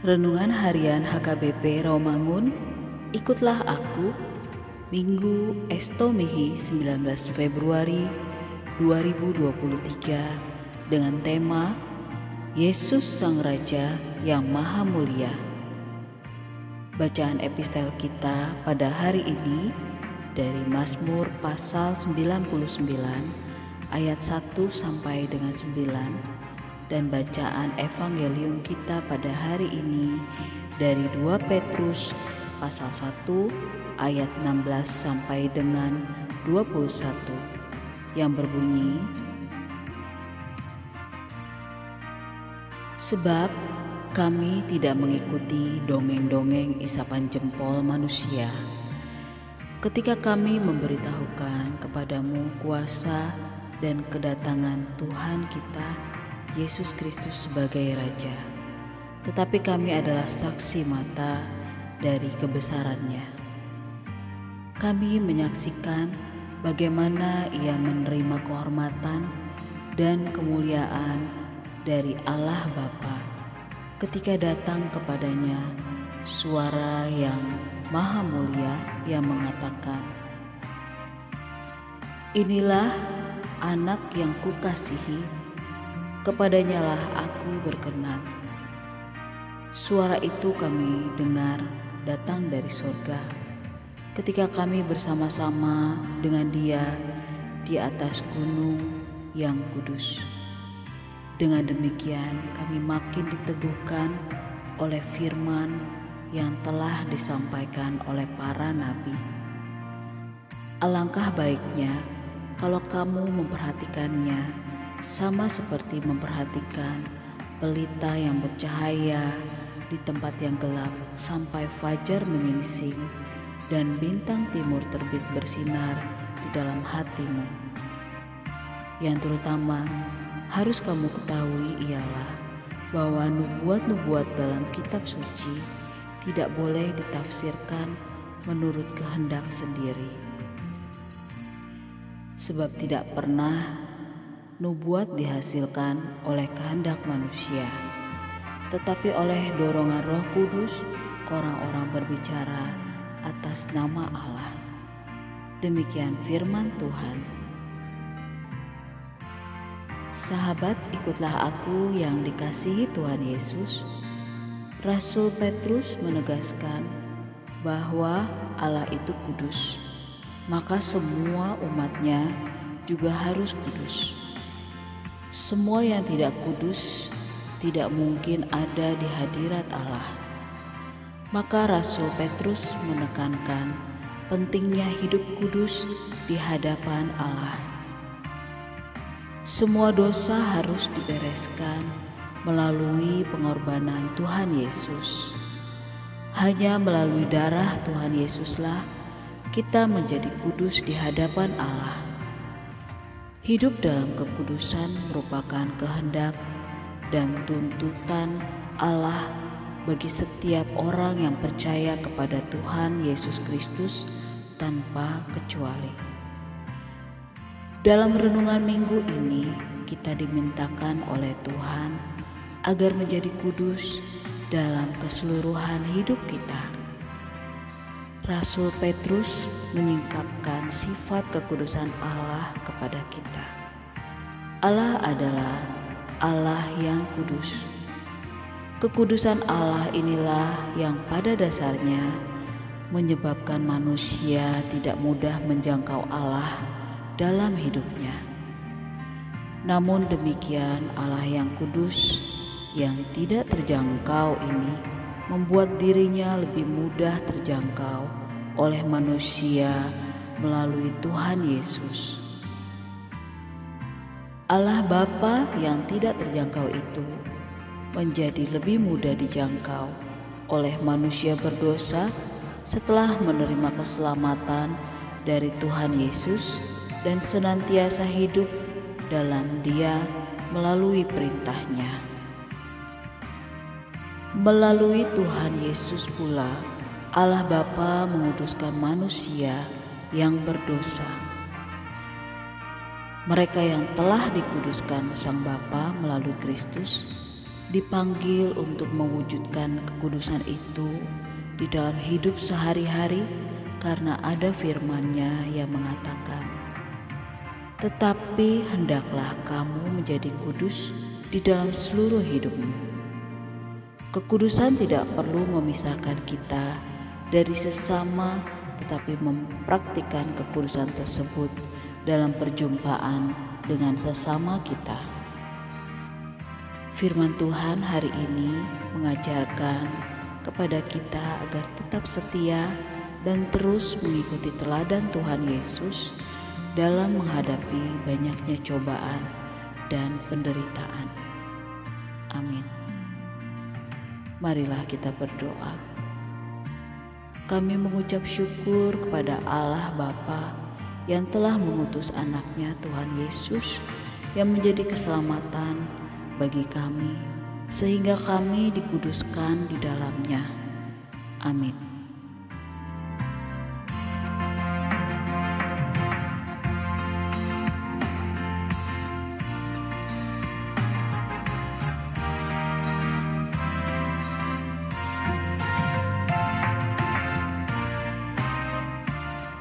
Renungan Harian HKBP Romangun, ikutlah aku, Minggu Estomihi 19 Februari 2023 dengan tema Yesus Sang Raja yang Maha Mulia. Bacaan epistel kita pada hari ini dari Mazmur pasal 99 ayat 1 sampai dengan 9 dan bacaan evangelium kita pada hari ini dari 2 Petrus pasal 1 ayat 16 sampai dengan 21 yang berbunyi Sebab kami tidak mengikuti dongeng-dongeng isapan jempol manusia. Ketika kami memberitahukan kepadamu kuasa dan kedatangan Tuhan kita Yesus Kristus sebagai Raja, tetapi kami adalah saksi mata dari kebesarannya. Kami menyaksikan bagaimana Ia menerima kehormatan dan kemuliaan dari Allah Bapa ketika datang kepadanya suara yang maha mulia yang mengatakan, Inilah anak yang kukasihi kepadanya lah aku berkenan. Suara itu kami dengar datang dari surga ketika kami bersama-sama dengan dia di atas gunung yang kudus. Dengan demikian kami makin diteguhkan oleh firman yang telah disampaikan oleh para nabi. Alangkah baiknya kalau kamu memperhatikannya sama seperti memperhatikan pelita yang bercahaya di tempat yang gelap sampai fajar menyingsing dan bintang timur terbit bersinar di dalam hatimu. Yang terutama harus kamu ketahui ialah bahwa nubuat-nubuat dalam kitab suci tidak boleh ditafsirkan menurut kehendak sendiri. Sebab tidak pernah nubuat dihasilkan oleh kehendak manusia, tetapi oleh dorongan Roh Kudus, orang-orang berbicara atas nama Allah. Demikian firman Tuhan. Sahabat, ikutlah aku yang dikasihi Tuhan Yesus. Rasul Petrus menegaskan bahwa Allah itu kudus, maka semua umatnya juga harus kudus. Semua yang tidak kudus tidak mungkin ada di hadirat Allah. Maka Rasul Petrus menekankan pentingnya hidup kudus di hadapan Allah. Semua dosa harus dibereskan melalui pengorbanan Tuhan Yesus. Hanya melalui darah Tuhan Yesuslah kita menjadi kudus di hadapan Allah. Hidup dalam kekudusan merupakan kehendak dan tuntutan Allah bagi setiap orang yang percaya kepada Tuhan Yesus Kristus tanpa kecuali. Dalam renungan minggu ini, kita dimintakan oleh Tuhan agar menjadi kudus dalam keseluruhan hidup kita. Rasul Petrus menyingkapkan sifat kekudusan Allah kepada kita. Allah adalah Allah yang kudus. Kekudusan Allah inilah yang pada dasarnya menyebabkan manusia tidak mudah menjangkau Allah dalam hidupnya. Namun demikian, Allah yang kudus, yang tidak terjangkau ini membuat dirinya lebih mudah terjangkau oleh manusia melalui Tuhan Yesus. Allah Bapa yang tidak terjangkau itu menjadi lebih mudah dijangkau oleh manusia berdosa setelah menerima keselamatan dari Tuhan Yesus dan senantiasa hidup dalam Dia melalui perintahnya. Melalui Tuhan Yesus pula Allah Bapa menguduskan manusia yang berdosa. Mereka yang telah dikuduskan Sang Bapa melalui Kristus dipanggil untuk mewujudkan kekudusan itu di dalam hidup sehari-hari karena ada firman-Nya yang mengatakan, "Tetapi hendaklah kamu menjadi kudus di dalam seluruh hidupmu." Kekudusan tidak perlu memisahkan kita dari sesama, tetapi mempraktikkan kekudusan tersebut dalam perjumpaan dengan sesama kita. Firman Tuhan hari ini mengajarkan kepada kita agar tetap setia dan terus mengikuti teladan Tuhan Yesus dalam menghadapi banyaknya cobaan dan penderitaan. Amin. Marilah kita berdoa. Kami mengucap syukur kepada Allah Bapa yang telah mengutus anaknya Tuhan Yesus yang menjadi keselamatan bagi kami sehingga kami dikuduskan di dalamnya. Amin.